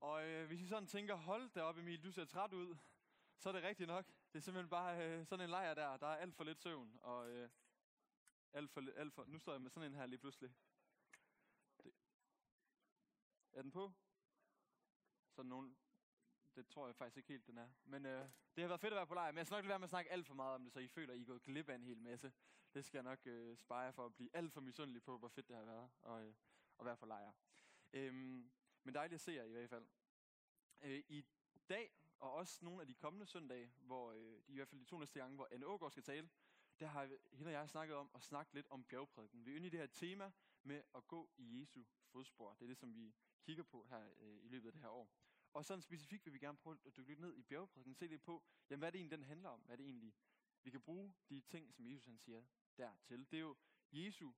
Og øh, hvis I sådan tænker, hold da op Emil, du ser træt ud, så er det rigtigt nok. Det er simpelthen bare øh, sådan en lejr der. Der er alt for lidt søvn, og øh, alt for, alt for... Nu står jeg med sådan en her lige pludselig. Det. Er den på? Sådan nogen... Det tror jeg faktisk ikke helt, den er. Men øh, det har været fedt at være på lejr, men jeg skal nok lade være med at snakke alt for meget om det, så I føler, at I er gået glip af en hel masse. Det skal jeg nok øh, spare for at blive alt for misundelig på, hvor fedt det har været at, øh, at være på lejr. Øhm, men dejligt at se jer i hvert fald. Øh, I dag, og også nogle af de kommende søndage, hvor øh, i hvert fald de to næste gange, hvor Anne Ågaard skal tale, der har hende og jeg snakket om at snakke lidt om bjergprædiken. Vi er inde i det her tema med at gå i Jesu fodspor. Det er det, som vi kigger på her øh, i løbet af det her år. Og sådan specifikt vil vi gerne prøve at dykke lidt ned i bjergprædiken, se lidt på, jamen, hvad det egentlig den handler om, hvad det egentlig, vi kan bruge de ting, som Jesus han siger dertil. Det er jo Jesu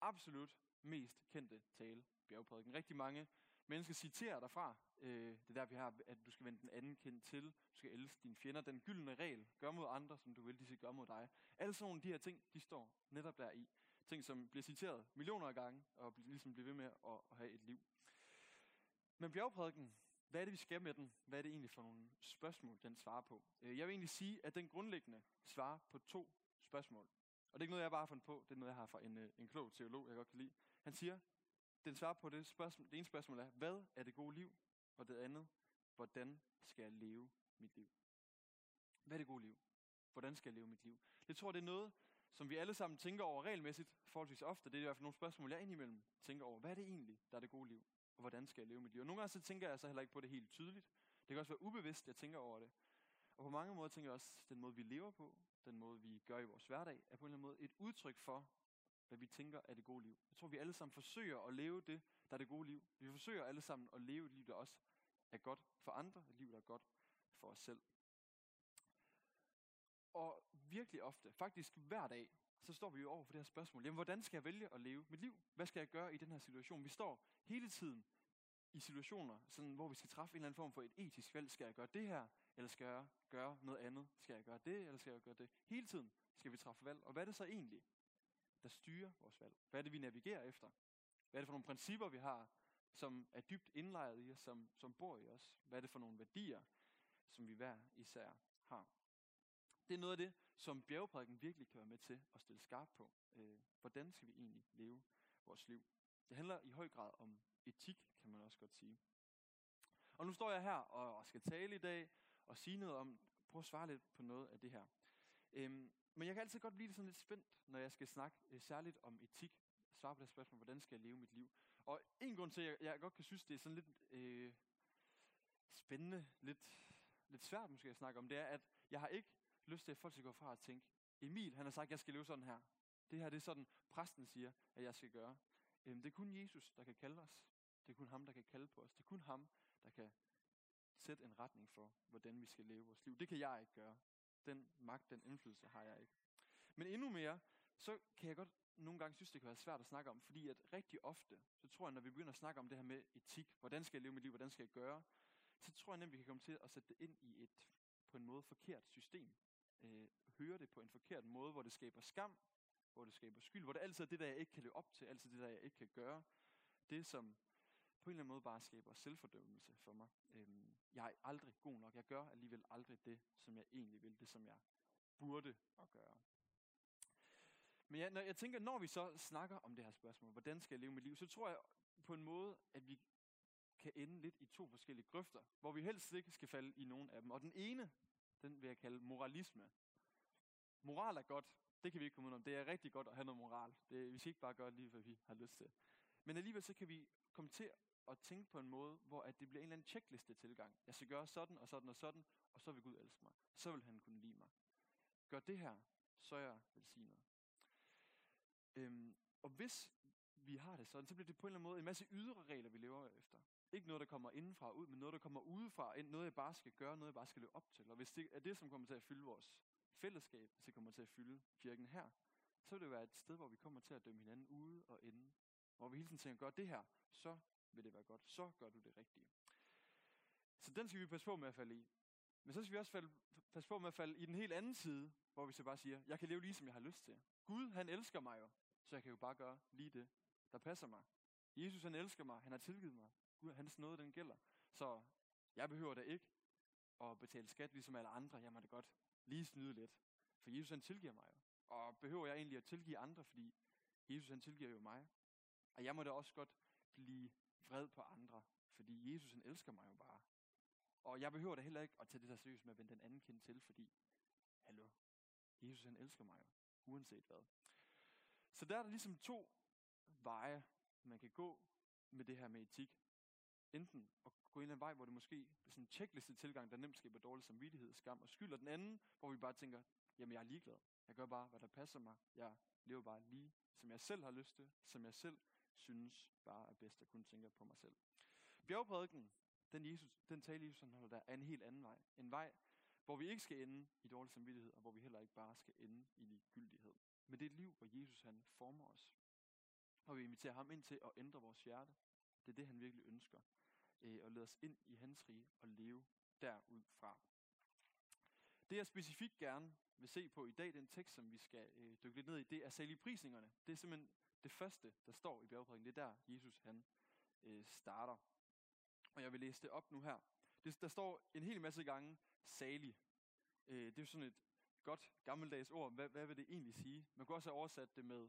absolut mest kendte tale, bjergprædiken. Rigtig mange mennesker citerer derfra. Øh, det er der, vi har, at du skal vende den anden kendt til. Du skal elske dine fjender. Den gyldne regel. Gør mod andre, som du vil, de skal gøre mod dig. Alle sådan nogle af de her ting, de står netop der i. Ting, som bliver citeret millioner af gange, og ligesom bliver ved med at, at have et liv. Men bjergprædiken, hvad er det, vi skal med den? Hvad er det egentlig for nogle spørgsmål, den svarer på? Øh, jeg vil egentlig sige, at den grundlæggende svarer på to spørgsmål. Og det er ikke noget, jeg bare har fundet på. Det er noget, jeg har fra en, øh, en klog teolog, jeg godt kan lide. Han siger, den svarer på det spørgsmål. Det ene spørgsmål er, hvad er det gode liv? Og det andet, hvordan skal jeg leve mit liv? Hvad er det gode liv? Hvordan skal jeg leve mit liv? Det tror jeg, det er noget, som vi alle sammen tænker over regelmæssigt, forholdsvis ofte. Det er i hvert fald nogle spørgsmål, jeg indimellem tænker over. Hvad er det egentlig, der er det gode liv? Og hvordan skal jeg leve mit liv? Og nogle gange så tænker jeg så heller ikke på det helt tydeligt. Det kan også være ubevidst, jeg tænker over det. Og på mange måder tænker jeg også, den måde vi lever på, den måde vi gør i vores hverdag, er på en eller anden måde et udtryk for, hvad vi tænker er det gode liv. Jeg tror, vi alle sammen forsøger at leve det, der er det gode liv. Vi forsøger alle sammen at leve et liv, der også er godt for andre, et liv, der er godt for os selv. Og virkelig ofte, faktisk hver dag, så står vi jo over for det her spørgsmål. Jamen, hvordan skal jeg vælge at leve mit liv? Hvad skal jeg gøre i den her situation? Vi står hele tiden i situationer, sådan, hvor vi skal træffe en eller anden form for et etisk valg. Skal jeg gøre det her, eller skal jeg gøre noget andet? Skal jeg gøre det, eller skal jeg gøre det? Hele tiden skal vi træffe valg. Og hvad er det så egentlig? Der styrer vores valg? Hvad er det, vi navigerer efter? Hvad er det for nogle principper, vi har, som er dybt indlejret i os, som, som bor i os? Hvad er det for nogle værdier, som vi hver især har? Det er noget af det, som bjergprædiken virkelig kan være med til at stille skarp på. Øh, hvordan skal vi egentlig leve vores liv? Det handler i høj grad om etik, kan man også godt sige. Og nu står jeg her og skal tale i dag og sige noget om, prøv at svare lidt på noget af det her. Øhm, men jeg kan altid godt blive sådan lidt spændt, når jeg skal snakke øh, særligt om etik. Svare på det spørgsmål, hvordan skal jeg leve mit liv? Og en grund til, at jeg, godt kan synes, det er sådan lidt øh, spændende, lidt, lidt svært måske at snakke om, det er, at jeg har ikke lyst til, at folk skal gå fra og tænke, Emil, han har sagt, at jeg skal leve sådan her. Det her, det er sådan, præsten siger, at jeg skal gøre. Øhm, det er kun Jesus, der kan kalde os. Det er kun ham, der kan kalde på os. Det er kun ham, der kan sætte en retning for, hvordan vi skal leve vores liv. Det kan jeg ikke gøre. Den magt, den indflydelse har jeg ikke. Men endnu mere, så kan jeg godt nogle gange synes, det kan være svært at snakke om, fordi at rigtig ofte, så tror jeg, når vi begynder at snakke om det her med etik, hvordan skal jeg leve mit liv, hvordan skal jeg gøre, så tror jeg nemt, vi kan komme til at sætte det ind i et på en måde forkert system. Øh, høre det på en forkert måde, hvor det skaber skam, hvor det skaber skyld, hvor det altid er det, der jeg ikke kan leve op til, altid det, der jeg ikke kan gøre. Det, som på en eller anden måde bare skaber selvfordømmelse for mig. Øhm, jeg er aldrig god nok. Jeg gør alligevel aldrig det, som jeg egentlig vil. Det, som jeg burde at gøre. Men ja, når jeg tænker, når vi så snakker om det her spørgsmål, hvordan skal jeg leve mit liv, så tror jeg på en måde, at vi kan ende lidt i to forskellige grøfter, hvor vi helst ikke skal falde i nogen af dem. Og den ene, den vil jeg kalde moralisme. Moral er godt, det kan vi ikke komme ud om. Det er rigtig godt at have noget moral. Det, vi skal ikke bare gøre lige, hvad vi har lyst til. Men alligevel så kan vi komme til at tænke på en måde, hvor at det bliver en eller anden checkliste tilgang. Jeg skal gøre sådan og sådan og sådan, og så vil Gud elske mig. Så vil han kunne lide mig. Gør det her, så er jeg velsignet. Øhm, og hvis vi har det sådan, så bliver det på en eller anden måde en masse ydre regler, vi lever efter. Ikke noget, der kommer indenfra og ud, men noget, der kommer udefra. Noget, jeg bare skal gøre, noget, jeg bare skal leve op til. Og hvis det er det, som kommer til at fylde vores fællesskab, hvis det kommer til at fylde kirken her, så vil det være et sted, hvor vi kommer til at dømme hinanden ude og inde. Hvor vi hele tiden tænker, gør det her, så vil det være godt. Så gør du det rigtige. Så den skal vi passe på med at falde i. Men så skal vi også falde, passe på med at falde i den helt anden side, hvor vi så bare siger, jeg kan leve lige som jeg har lyst til. Gud, han elsker mig jo, så jeg kan jo bare gøre lige det, der passer mig. Jesus, han elsker mig, han har tilgivet mig. Gud, hans nåde, den gælder. Så jeg behøver da ikke at betale skat, ligesom alle andre. Jeg må da godt lige snyde lidt. For Jesus, han tilgiver mig jo. Og behøver jeg egentlig at tilgive andre, fordi Jesus, han tilgiver jo mig. Og jeg må da også godt blive vred på andre, fordi Jesus, han elsker mig jo bare. Og jeg behøver da heller ikke at tage det så seriøst med at vende den anden kind til, fordi, hallo, Jesus han elsker mig jo, uanset hvad. Så der er der ligesom to veje, man kan gå med det her med etik. Enten at gå en eller en vej, hvor det måske er sådan en checkliste tilgang, der nemt skaber dårlig samvittighed, skam og skyld, og den anden, hvor vi bare tænker, jamen jeg er ligeglad. Jeg gør bare, hvad der passer mig. Jeg lever bare lige, som jeg selv har lyst til, som jeg selv synes bare er bedst at kunne tænke på mig selv. Bjergprædiken, den, Jesus, den tale Jesus holder der, er en helt anden vej. En vej, hvor vi ikke skal ende i dårlig samvittighed, og hvor vi heller ikke bare skal ende i ligegyldighed. Men det er et liv, hvor Jesus han former os. Og vi inviterer ham ind til at ændre vores hjerte. Det er det, han virkelig ønsker. Øh, og lede os ind i hans rige og leve derudfra. Det jeg specifikt gerne vil se på i dag, den tekst, som vi skal øh, dykke lidt ned i, det er saligprisningerne. Det er simpelthen det første, der står i bjergprædiken. Det er der, Jesus han øh, starter. Og jeg vil læse det op nu her. Det, der står en hel masse gange salig. Øh, det er jo sådan et godt gammeldags ord. Hvad, hvad vil det egentlig sige? Man kan også have oversat det med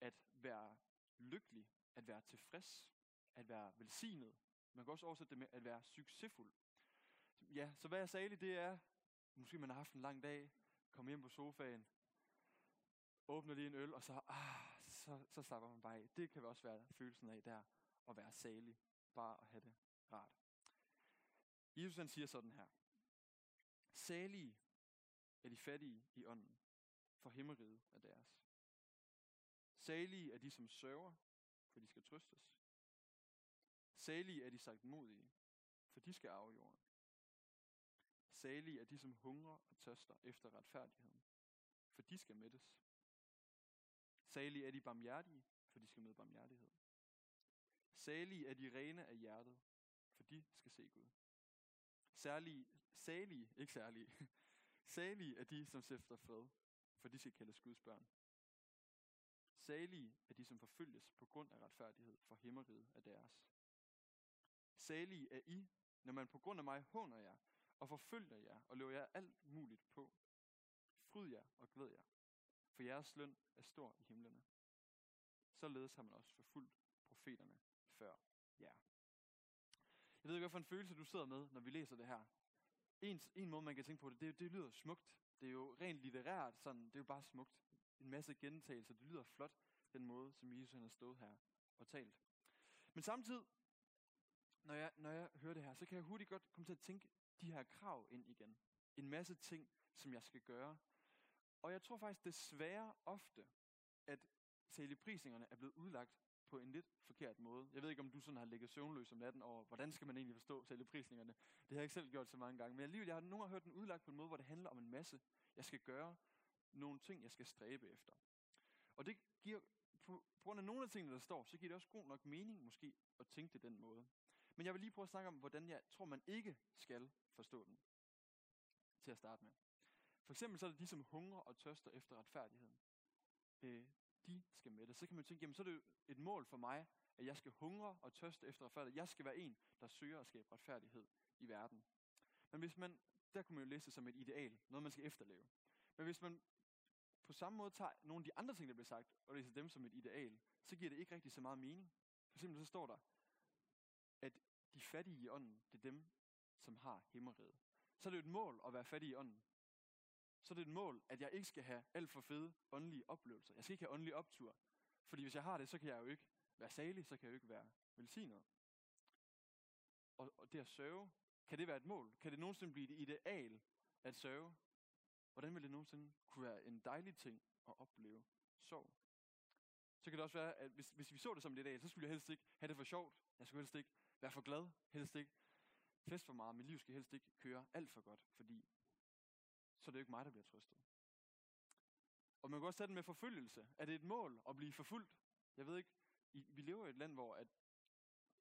at være lykkelig, at være tilfreds, at være velsignet. Man kan også oversætte det med at være succesfuld. Ja, så hvad er salig, det er, måske man har haft en lang dag, kommer hjem på sofaen, åbner lige en øl, og så, ah, så, så slapper man bare af. Det kan også være følelsen af der, at være salig. Bare at have det rart. Jesus han siger sådan her. Salige er de fattige i ånden, for himmeriget er deres. Salige er de, som sørger, for de skal trøstes. Salige er de sagt modige, for de skal arve jorden. Salige er de, som hungrer og tørster efter retfærdigheden, for de skal mættes. Salige er de barmhjertige, for de skal møde barmhjertighed. Salige er de rene af hjertet, for de skal se Gud. Særlige, salige, ikke særlige, salige er de, som sæfter fred, for de skal kaldes Guds børn. Salige er de, som forfølges på grund af retfærdighed, for himmeriget er deres. Salige er I, når man på grund af mig håner jer, og forfølger jer, og løber jer alt muligt på. Fryd jer og glæd jer, for jeres løn er stor i himlene. Således har man også forfulgt profeterne før jer. Jeg ved ikke, hvilken følelse du sidder med, når vi læser det her. En, en måde, man kan tænke på det, det, det lyder smukt. Det er jo rent litterært, sådan, det er jo bare smukt. En masse gentagelser, det lyder flot, den måde, som Jesus han har stået her og talt. Men samtidig, når jeg, når jeg hører det her, så kan jeg hurtigt godt komme til at tænke de her krav ind igen. En masse ting, som jeg skal gøre. Og jeg tror faktisk desværre ofte, at saligprisningerne er blevet udlagt på en lidt forkert måde. Jeg ved ikke, om du sådan har ligget søvnløs om natten over, hvordan skal man egentlig forstå saligprisningerne. Det har jeg ikke selv gjort så mange gange. Men alligevel, jeg har nogle gange hørt den udlagt på en måde, hvor det handler om en masse, jeg skal gøre, nogle ting, jeg skal stræbe efter. Og det giver, på, på grund af nogle af tingene, der står, så giver det også god nok mening måske at tænke det den måde. Men jeg vil lige prøve at snakke om, hvordan jeg tror, man ikke skal forstå den. Til at starte med. For eksempel så er det de, som hungrer og tørster efter retfærdigheden. Øh, de skal med det. Så kan man tænke, jamen så er det jo et mål for mig, at jeg skal hungre og tørste efter retfærdighed. Jeg skal være en, der søger at skabe retfærdighed i verden. Men hvis man, der kunne man jo læse det som et ideal, noget man skal efterleve. Men hvis man på samme måde tager nogle af de andre ting, der bliver sagt, og læser dem som et ideal, så giver det ikke rigtig så meget mening. For eksempel så står der, at de fattige i ånden, det er dem, som har himmeriget. Så er det jo et mål at være fattig i ånden. Så er det et mål, at jeg ikke skal have alt for fede åndelige oplevelser. Jeg skal ikke have åndelige optur. Fordi hvis jeg har det, så kan jeg jo ikke være salig, så kan jeg jo ikke være velsignet. Og, og det at sørge, kan det være et mål? Kan det nogensinde blive et ideal at sørge? Hvordan vil det nogensinde kunne være en dejlig ting at opleve sorg? Så kan det også være, at hvis, hvis vi så det som et ideal, så skulle jeg helst ikke have det for sjovt. Jeg skulle helst ikke være for glad, helst ikke fest for meget. Mit liv skal helst ikke køre alt for godt, fordi så er det jo ikke mig, der bliver trøstet. Og man kan også tage den med forfølgelse. Er det et mål at blive forfulgt? Jeg ved ikke, i, vi lever i et land, hvor at,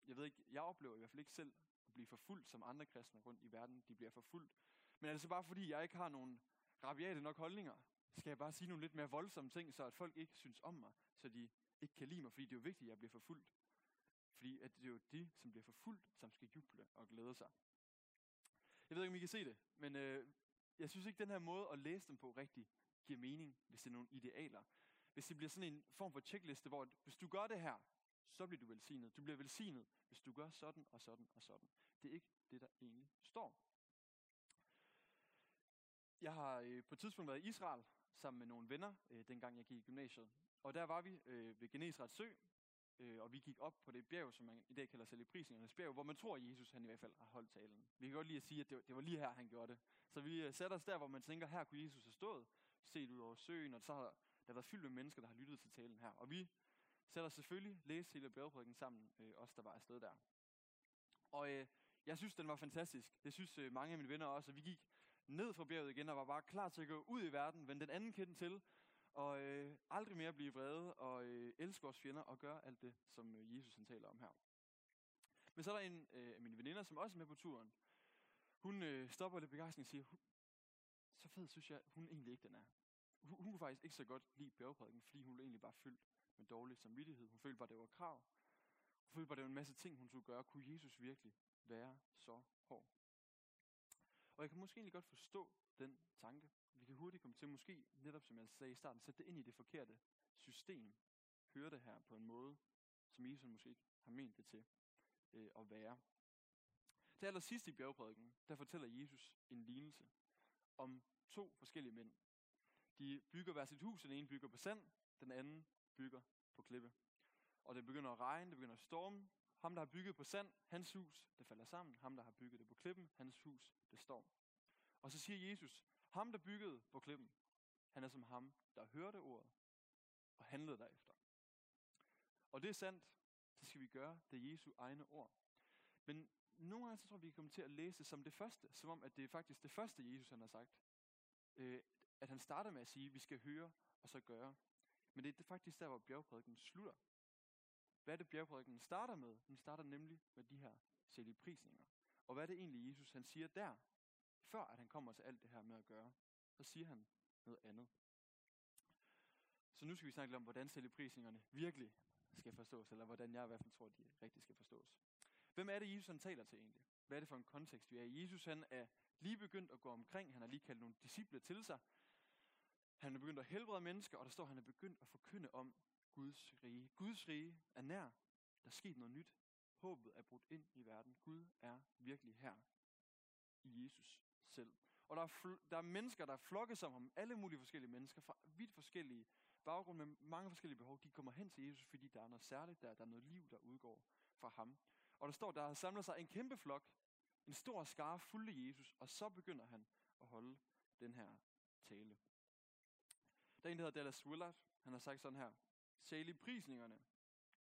jeg ved ikke, jeg oplever i hvert fald ikke selv at blive forfulgt, som andre kristne rundt i verden, de bliver forfulgt. Men er det så bare fordi, jeg ikke har nogen rabiate nok holdninger? Skal jeg bare sige nogle lidt mere voldsomme ting, så at folk ikke synes om mig, så de ikke kan lide mig, fordi det er jo vigtigt, at jeg bliver forfulgt. Fordi at det er jo de, som bliver forfulgt, som skal juble og glæde sig. Jeg ved ikke, om I kan se det, men øh, jeg synes ikke, den her måde at læse dem på rigtig giver mening, hvis det er nogle idealer. Hvis det bliver sådan en form for checkliste, hvor hvis du gør det her, så bliver du velsignet. Du bliver velsignet, hvis du gør sådan og sådan og sådan. Det er ikke det, der egentlig står. Jeg har øh, på et tidspunkt været i Israel sammen med nogle venner, øh, dengang jeg gik i gymnasiet. Og der var vi øh, ved Genesrets sø, øh, og vi gik op på det bjerg, som man i dag kalder celebrisningernes bjerg, hvor man tror, at Jesus han i hvert fald har holdt talen. Vi kan godt lige at sige, at det var, det var lige her, han gjorde det. Så vi øh, satte sætter os der, hvor man tænker, her kunne Jesus have stået, set ud over søen, og så har der været fyldt med mennesker, der har lyttet til talen her. Og vi sætter selvfølgelig læse hele bjergprædiken sammen, øh, os der var afsted der. Og øh, jeg synes, den var fantastisk. Det synes øh, mange af mine venner også, og vi gik ned fra bjerget igen og var bare klar til at gå ud i verden, vende den anden kende til, og øh, aldrig mere blive vrede og øh, elske vores fjender og gøre alt det, som øh, Jesus han taler om her. Men så er der en øh, af mine veninder, som også er med på turen. Hun øh, stopper lidt begejstring og siger, så fed synes jeg, hun egentlig ikke den er. Hun, hun kunne faktisk ikke så godt lide bjergprædiken, fordi hun blev egentlig bare fyldt med dårlig samvittighed. Hun følte bare, det var krav. Hun følte bare, det var en masse ting, hun skulle gøre. Kunne Jesus virkelig være så hård? Og jeg kan måske egentlig godt forstå den tanke. Vi kan hurtigt komme til, måske netop som jeg sagde i starten, sætte det ind i det forkerte system. Høre det her på en måde, som Jesus måske ikke har ment det til øh, at være. Til allersidst i bjergprædiken, der fortæller Jesus en lignelse om to forskellige mænd. De bygger hver sit hus, den ene bygger på sand, den anden bygger på klippe. Og det begynder at regne, det begynder at storme. Ham, der har bygget på sand, hans hus, det falder sammen. Ham, der har bygget det på klippen, hans hus, det står. Og så siger Jesus, ham, der byggede på klippen, han er som ham, der hørte ordet og handlede derefter. Og det er sandt, det skal vi gøre, det er Jesu egne ord. Men nogle gange så tror jeg, vi kan komme til at læse det som det første, som om, at det er faktisk det første, Jesus han har sagt. Øh, at han starter med at sige, at vi skal høre og så gøre. Men det er faktisk der, hvor bjergprædiken slutter. Hvad er det, bjergprædiken starter med? Den starter nemlig med de her selvprisninger. Og hvad er det egentlig, Jesus han siger der, før at han kommer til alt det her med at gøre? Så siger han noget andet. Så nu skal vi snakke lidt om, hvordan selvprisningerne virkelig skal forstås, eller hvordan jeg i hvert fald tror, de rigtig skal forstås. Hvem er det, Jesus han taler til egentlig? Hvad er det for en kontekst, vi er i? Jesus han er lige begyndt at gå omkring. Han har lige kaldt nogle disciple til sig. Han er begyndt at helbrede mennesker, og der står, at han er begyndt at forkynde om Guds rige. Guds rige er nær. Der er sket noget nyt. Håbet er brudt ind i verden. Gud er virkelig her i Jesus selv. Og der er, der er mennesker, der er flokket ham. Alle mulige forskellige mennesker fra vidt forskellige baggrunde med mange forskellige behov. De kommer hen til Jesus, fordi der er noget særligt der. Der er noget liv, der udgår fra ham. Og der står, der har samlet sig en kæmpe flok, en stor skare fulde Jesus, og så begynder han at holde den her tale. Der er en, der hedder Dallas Willard. Han har sagt sådan her. Særlig prisningerne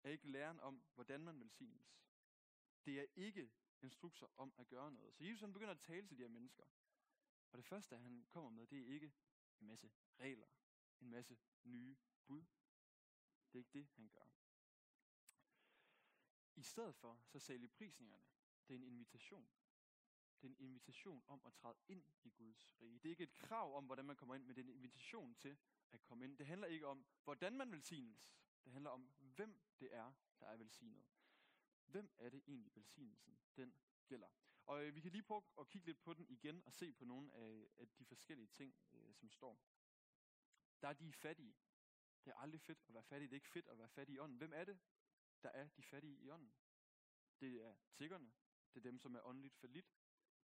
er ikke læren om, hvordan man velsignes. Det er ikke instrukser om at gøre noget. Så Jesus han begynder at tale til de her mennesker. Og det første, han kommer med, det er ikke en masse regler, en masse nye bud. Det er ikke det, han gør. I stedet for, så sælger prisningerne. Det er en invitation. Det er en invitation om at træde ind i Guds rige. Det er ikke et krav om, hvordan man kommer ind, men det er en invitation til at komme ind. Det handler ikke om, hvordan man velsignes. Det handler om, hvem det er, der er velsignet. Hvem er det egentlig, velsignelsen den gælder? Og øh, vi kan lige prøve at kigge lidt på den igen og se på nogle af, af de forskellige ting, øh, som står. Der er de fattige. Det er aldrig fedt at være fattig. Det er ikke fedt at være fattig i ånden. Hvem er det, der er de fattige i ånden? Det er tiggerne. Det er dem, som er åndeligt falit.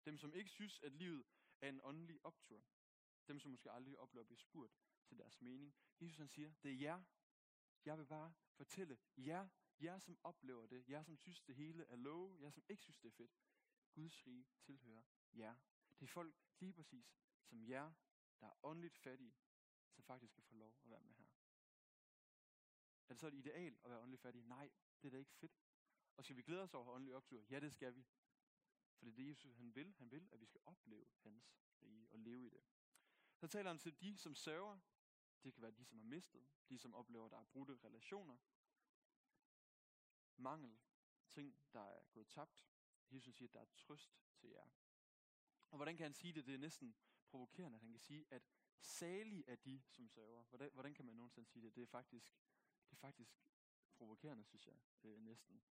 Dem, som ikke synes, at livet er en åndelig optur. Dem, som måske aldrig oplever at blive spurgt til deres mening. Jesus han siger, det er jer. Jeg vil bare fortælle jer, jer som oplever det, jer som synes det hele er lov, jer som ikke synes det er fedt. Guds rige tilhører jer. Det er folk lige præcis som jer, der er åndeligt fattige, som faktisk skal få lov at være med her. Er det så et ideal at være åndeligt fattig? Nej, det er da ikke fedt. Og skal vi glæde os over åndelig optur? Ja, det skal vi. For det er det, Jesus han vil. Han vil, at vi skal opleve hans rige og leve i det. Så taler han til de, som sørger. Det kan være de, som har mistet. De, som oplever, at der er brudte relationer. Mangel. Ting, der er gået tabt. Jesus siger, at der er trøst til jer. Og hvordan kan han sige det? Det er næsten provokerende, at han kan sige, at salig er de, som sørger. Hvordan, hvordan kan man nogensinde sige det? Det er faktisk, det er faktisk provokerende, synes jeg, øh, næsten.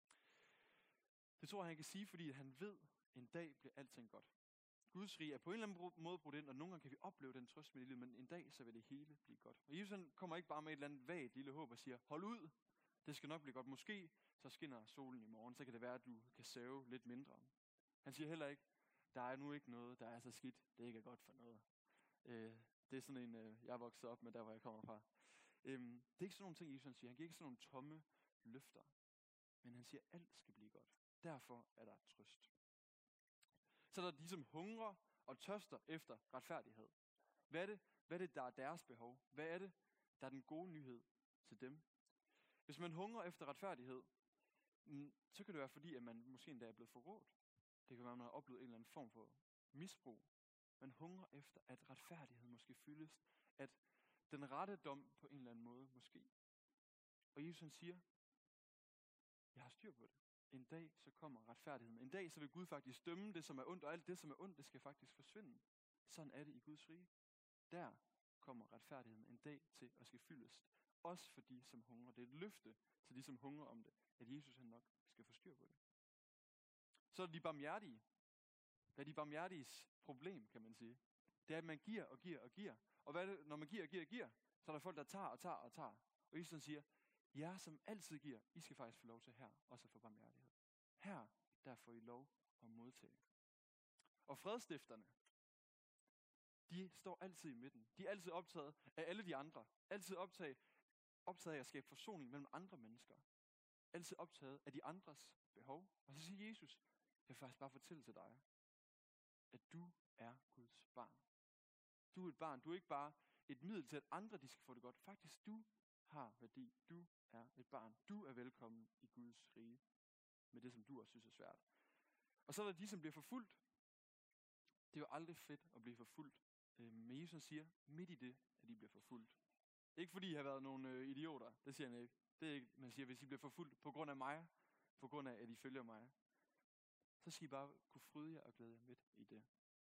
Det tror jeg, han kan sige, fordi han ved, en dag bliver alting godt. Guds rige er på en eller anden måde brudt ind, og nogle gange kan vi opleve den trøst med livet, men en dag så vil det hele blive godt. Og Jesus han kommer ikke bare med et eller andet vagt lille håb og siger, hold ud, det skal nok blive godt. Måske så skinner solen i morgen, så kan det være, at du kan save lidt mindre. Han siger heller ikke, der er nu ikke noget, der er så skidt, det ikke er godt for noget. Øh, det er sådan en, øh, jeg er vokset op med, der hvor jeg kommer fra. Øhm, det er ikke sådan nogle ting, Jesus siger. Han giver ikke sådan nogle tomme løfter. Men han siger, at alt skal blive godt. Derfor er der trøst. Så der er de, som hungrer og tørster efter retfærdighed. Hvad er det, hvad er det der er deres behov? Hvad er det, der er den gode nyhed til dem? Hvis man hungrer efter retfærdighed, mm, så kan det være fordi, at man måske endda er blevet forrådt. Det kan være, at man har oplevet en eller anden form for misbrug. Man hungrer efter, at retfærdighed måske fyldes. At den rette dom på en eller anden måde måske. Og Jesus han siger, jeg har styr på det. En dag så kommer retfærdigheden. En dag så vil Gud faktisk dømme det, som er ondt, og alt det, som er ondt, det skal faktisk forsvinde. Sådan er det i Guds rige. Der kommer retfærdigheden en dag til at skal fyldes. Også for de, som hungrer. Det er et løfte til de, som hungrer om det, at Jesus han nok skal få styr på det. Så er de barmhjertige. Det er de barmhjertiges problem, kan man sige? Det er, at man giver og giver og giver. Og hvad er det, når man giver og giver og giver, så er der folk, der tager og tager og tager. Og Jesus siger, jer som altid giver, I skal faktisk få lov til her også at få barmhjertighed. Her, der får I lov at modtage. Og fredstifterne, de står altid i midten. De er altid optaget af alle de andre. Altid optaget, optaget af at skabe forsoning mellem andre mennesker. Altid optaget af de andres behov. Og så siger Jesus, jeg vil faktisk bare fortælle til dig, at du er Guds barn. Du er et barn. Du er ikke bare et middel til, at andre de skal få det godt. Faktisk, du har værdi. Du er et barn. Du er velkommen i Guds rige med det, som du også synes er svært. Og så er der de, som bliver forfulgt. Det er jo aldrig fedt at blive forfulgt. Øh, men Jesus siger, midt i det, at de bliver forfulgt. Ikke fordi I har været nogle øh, idioter, det siger han ikke. Det er ikke, man siger, hvis I bliver forfulgt på grund af mig, på grund af, at I følger mig, så skal I bare kunne fryde jer og glæde jer midt i det,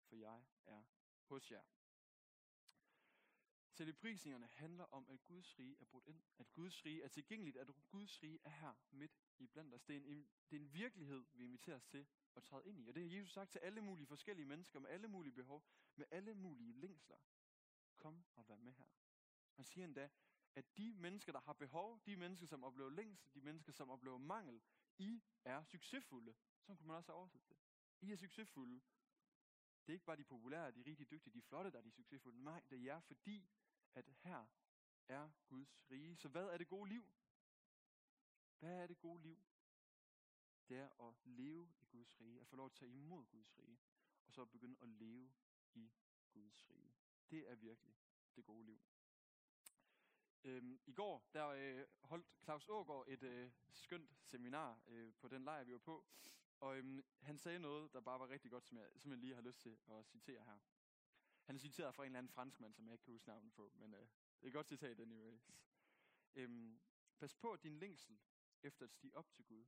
for jeg er hos jer. Celebrisningerne handler om, at Guds rige er brudt ind. At Guds rige er tilgængeligt. At Guds rige er her midt i blandt os. Det er en, det er en virkelighed, vi inviteres til at træde ind i. Og det har Jesus sagt til alle mulige forskellige mennesker, med alle mulige behov, med alle mulige længsler. Kom og vær med her. Han siger endda, at de mennesker, der har behov, de mennesker, som oplever længsel, de mennesker, som oplever mangel, I er succesfulde. Så kunne man også oversætte det. I er succesfulde. Det er ikke bare de populære, de rigtig dygtige, de flotte, der er de succesfulde. Nej, det er jer, fordi at her er Guds rige. Så hvad er det gode liv? Hvad er det gode liv? Det er at leve i Guds rige, at få lov at tage imod Guds rige, og så begynde at leve i Guds rige. Det er virkelig det gode liv. Øhm, I går der øh, holdt Claus Ågaard et øh, skønt seminar øh, på den lejr, vi var på, og øhm, han sagde noget, der bare var rigtig godt, som jeg simpelthen lige har lyst til at citere her. Han citerede fra en eller anden franskmand, som jeg ikke kan huske navnet på, men øh, det er et godt citat anyways. Øhm, Pas på, at din længsel efter at stige op til Gud,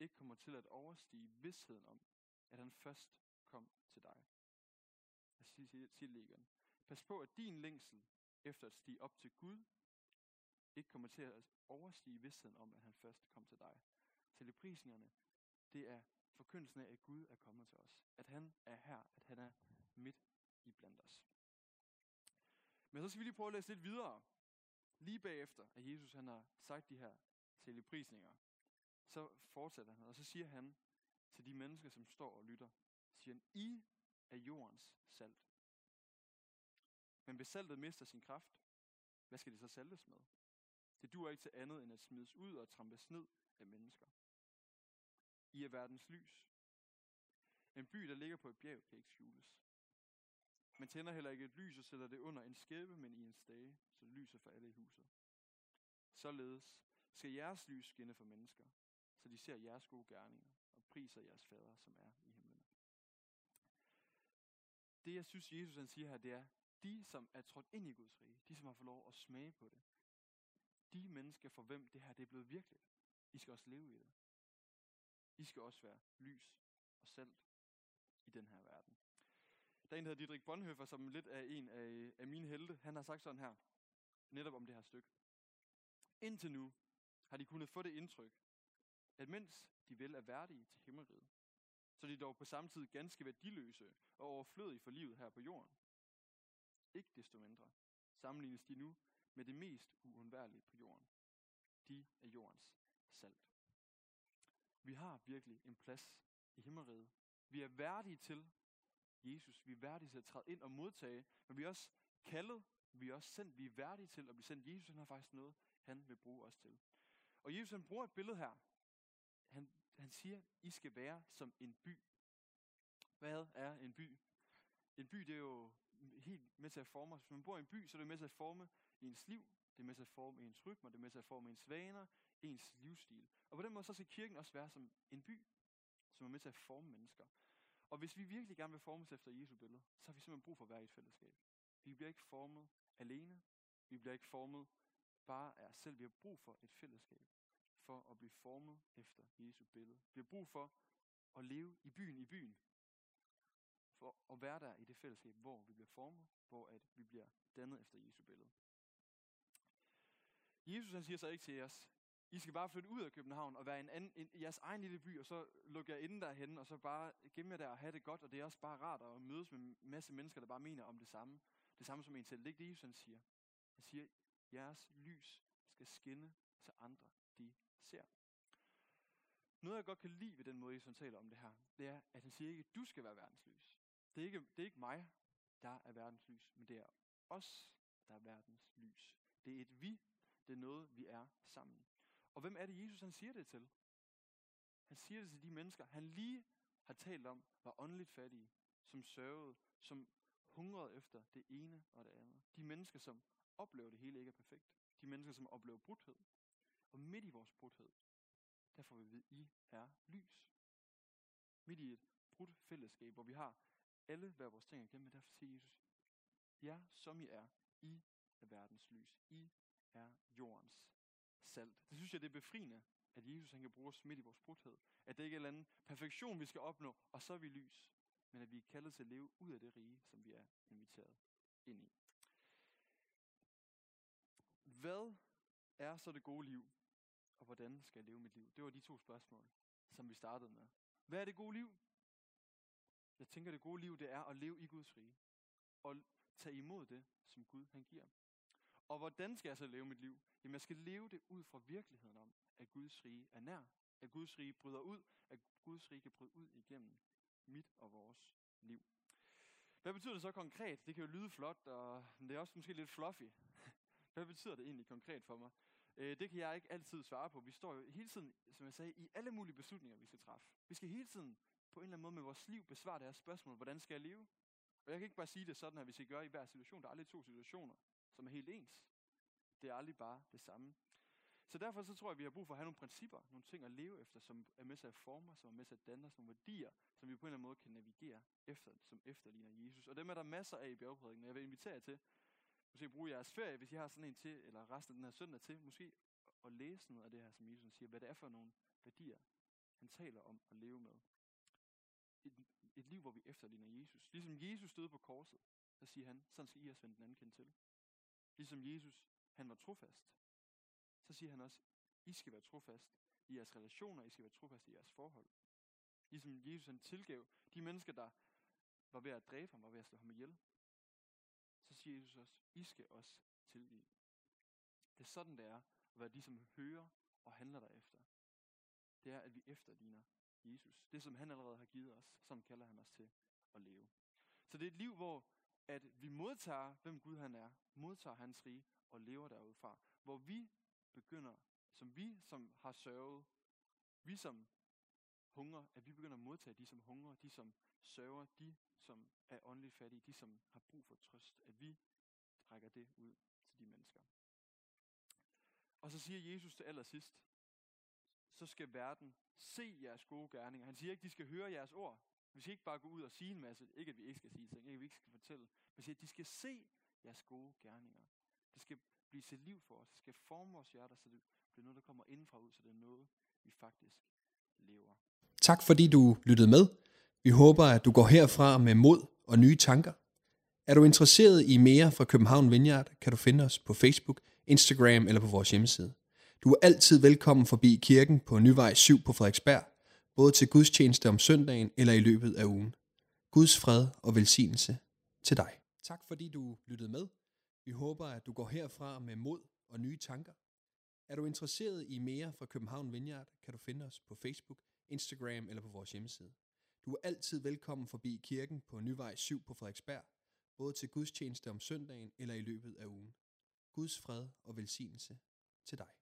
ikke kommer til at overstige vidsheden om, at han først kom til dig. Jeg siger, det det igen. Pas på, at din længsel efter at stige op til Gud, ikke kommer til at overstige vidstheden om, at han først kom til dig. Teleprisningerne, det er forkyndelsen af, at Gud er kommet til os. At han er her, at han er midt i blandt os. Men så skal vi lige prøve at læse lidt videre. Lige bagefter, at Jesus han har sagt de her teleprisninger, så fortsætter han, og så siger han til de mennesker, som står og lytter, siger han, I er jordens salt. Men hvis saltet mister sin kraft, hvad skal det så saltes med? Det duer ikke til andet end at smides ud og trampes ned af mennesker. I er verdens lys. En by, der ligger på et bjerg, kan ikke skjules. Man tænder heller ikke et lys og sætter det under en skæbe, men i en stage, så det lyser for alle i huset. Således skal jeres lys skinne for mennesker, så de ser jeres gode gerninger og priser jeres fader, som er i himlen. Det, jeg synes, Jesus han siger her, det er, de, som er trådt ind i Guds rige, de, som har fået lov at smage på det, de mennesker, for hvem det her det er blevet virkeligt, I skal også leve i det. I skal også være lys og salt i den her verden. Der er en, der hedder Didrik Bonhoeffer, som lidt er en af, af mine helte. Han har sagt sådan her, netop om det her stykke. Indtil nu har de kunnet få det indtryk, at mens de vel er værdige til himmeriget, så er de dog på samme tid ganske værdiløse og overflødige for livet her på jorden. Ikke desto mindre sammenlignes de nu med det mest uundværlige på jorden. De er jordens salt. Vi har virkelig en plads i himmeriget. Vi er værdige til Jesus. Vi er værdige til at træde ind og modtage, men vi er også kaldet, vi er også sendt, vi er værdige til at blive sendt. Jesus han har faktisk noget, han vil bruge os til. Og Jesus han bruger et billede her. Han, han siger, I skal være som en by. Hvad er en by? En by, det er jo helt med til at forme os. Hvis man bor i en by, så er det med til at forme ens liv, det er med til at forme ens rytmer, det er med til at forme ens vaner, ens livsstil. Og på den måde så skal kirken også være som en by, som er med til at forme mennesker. Og hvis vi virkelig gerne vil formes efter Jesu billede, så har vi simpelthen brug for at være i et fællesskab. Vi bliver ikke formet alene. Vi bliver ikke formet bare af os selv. Vi har brug for et fællesskab for at blive formet efter Jesu billede. Vi har brug for at leve i byen i byen. For at være der i det fællesskab, hvor vi bliver formet, hvor at vi bliver dannet efter Jesu billede. Jesus han siger så ikke til os, I skal bare flytte ud af København og være en anden, en, jeres egen lille by, og så lukke jer inde derhen, og så bare gemme jer der og have det godt, og det er også bare rart at mødes med en masse mennesker, der bare mener om det samme. Det samme som en selv. Det er ikke det, Jesus han siger. Han siger, jeres lys skal skinne, så andre de ser. Noget, jeg godt kan lide ved den måde, Jesus taler om det her, det er, at han siger ikke, at du skal være verdens lys. Det er ikke, det er ikke mig, der er verdens lys, men det er os, der er verdens lys. Det er et vi, det er noget, vi er sammen. Og hvem er det, Jesus han siger det til? Han siger det til de mennesker, han lige har talt om, var åndeligt fattige, som sørgede, som hungrede efter det ene og det andet. De mennesker, som oplever, det hele ikke er perfekt. De mennesker, som oplever brudhed. Og midt i vores brudhed, der får vi at vide, I er lys. Midt i et brudt fællesskab, hvor vi har alle hver vores ting at kæmpe, derfor siger Jesus, ja, som I er, I er verdens lys. I er jordens salt. Det synes jeg, det er befriende, at Jesus han kan bruge os midt i vores brudhed. At det ikke er en eller anden perfektion, vi skal opnå, og så er vi lys. Men at vi er kaldet til at leve ud af det rige, som vi er inviteret ind i. Hvad er så det gode liv? Og hvordan skal jeg leve mit liv? Det var de to spørgsmål, som vi startede med. Hvad er det gode liv? Jeg tænker, det gode liv, det er at leve i Guds rige. Og tage imod det, som Gud han giver. Og hvordan skal jeg så leve mit liv? Jamen jeg skal leve det ud fra virkeligheden om, at Guds rige er nær. At Guds rige bryder ud. At Guds rige kan bryde ud igennem mit og vores liv. Hvad betyder det så konkret? Det kan jo lyde flot, og det er også måske lidt fluffy. Hvad betyder det egentlig konkret for mig? Øh, det kan jeg ikke altid svare på. Vi står jo hele tiden, som jeg sagde, i alle mulige beslutninger, vi skal træffe. Vi skal hele tiden på en eller anden måde med vores liv besvare det her spørgsmål, hvordan skal jeg leve? Og jeg kan ikke bare sige det sådan, her, vi I gør i hver situation. Der er aldrig to situationer, som er helt ens. Det er aldrig bare det samme. Så derfor så tror jeg, at vi har brug for at have nogle principper, nogle ting at leve efter, som er med til at forme som er med til at danne os, nogle værdier, som vi på en eller anden måde kan navigere efter, som efterligner Jesus. Og dem er der masser af i bjergprædiken. Jeg vil invitere jer til, måske bruge jeres ferie, hvis I har sådan en til, eller resten af den her søndag til, måske at læse noget af det her, som Jesus siger, hvad det er for nogle værdier, han taler om at leve med. Et, et liv, hvor vi efterligner Jesus. Ligesom Jesus stod på korset, så siger han, sådan skal I også vende den anden kendt til. Ligesom Jesus, han var trofast, så siger han også, I skal være trofast i jeres relationer, I skal være trofast i jeres forhold. Ligesom Jesus han tilgav de mennesker, der var ved at dræbe ham, var ved at slå ham ihjel. Så siger Jesus også, I skal også tilgive. Det er sådan, det er at være de, som hører og handler derefter. Det er, at vi efterligner Jesus. Det, som han allerede har givet os, som kalder han os til at leve. Så det er et liv, hvor at vi modtager, hvem Gud han er, modtager hans rige og lever derudfra. Hvor vi begynder, som vi, som har sørget, vi som hunger, at vi begynder at modtage de, som hungrer, de, som sørger, de, som er åndeligt fattige, de, som har brug for trøst, at vi rækker det ud til de mennesker. Og så siger Jesus til allersidst, så skal verden se jeres gode gerninger. Han siger ikke, de skal høre jeres ord. Vi skal ikke bare gå ud og sige en masse. Ikke, at vi ikke skal sige ting. Ikke, at vi ikke skal fortælle. Men siger, at de skal se jeres gode gerninger. Det skal blive til liv for os. Det skal forme vores hjerter, så det bliver noget, der kommer indenfra ud, så det er noget, vi faktisk lever. Tak fordi du lyttede med. Vi håber, at du går herfra med mod og nye tanker. Er du interesseret i mere fra København Vineyard, kan du finde os på Facebook, Instagram eller på vores hjemmeside. Du er altid velkommen forbi kirken på Nyvej 7 på Frederiksberg, både til gudstjeneste om søndagen eller i løbet af ugen. Guds fred og velsignelse til dig. Tak fordi du lyttede med. Vi håber, at du går herfra med mod og nye tanker. Er du interesseret i mere fra København Vineyard, kan du finde os på Facebook, Instagram eller på vores hjemmeside. Du er altid velkommen forbi kirken på Nyvej 7 på Frederiksberg, både til gudstjeneste om søndagen eller i løbet af ugen. Guds fred og velsignelse til dig.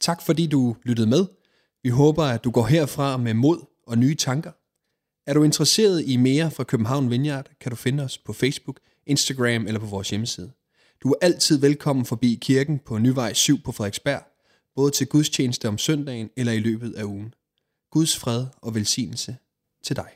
Tak fordi du lyttede med. Vi håber, at du går herfra med mod og nye tanker. Er du interesseret i mere fra København Vineyard, kan du finde os på Facebook, Instagram eller på vores hjemmeside. Du er altid velkommen forbi kirken på Nyvej 7 på Frederiksberg, både til gudstjeneste om søndagen eller i løbet af ugen. Guds fred og velsignelse til dig.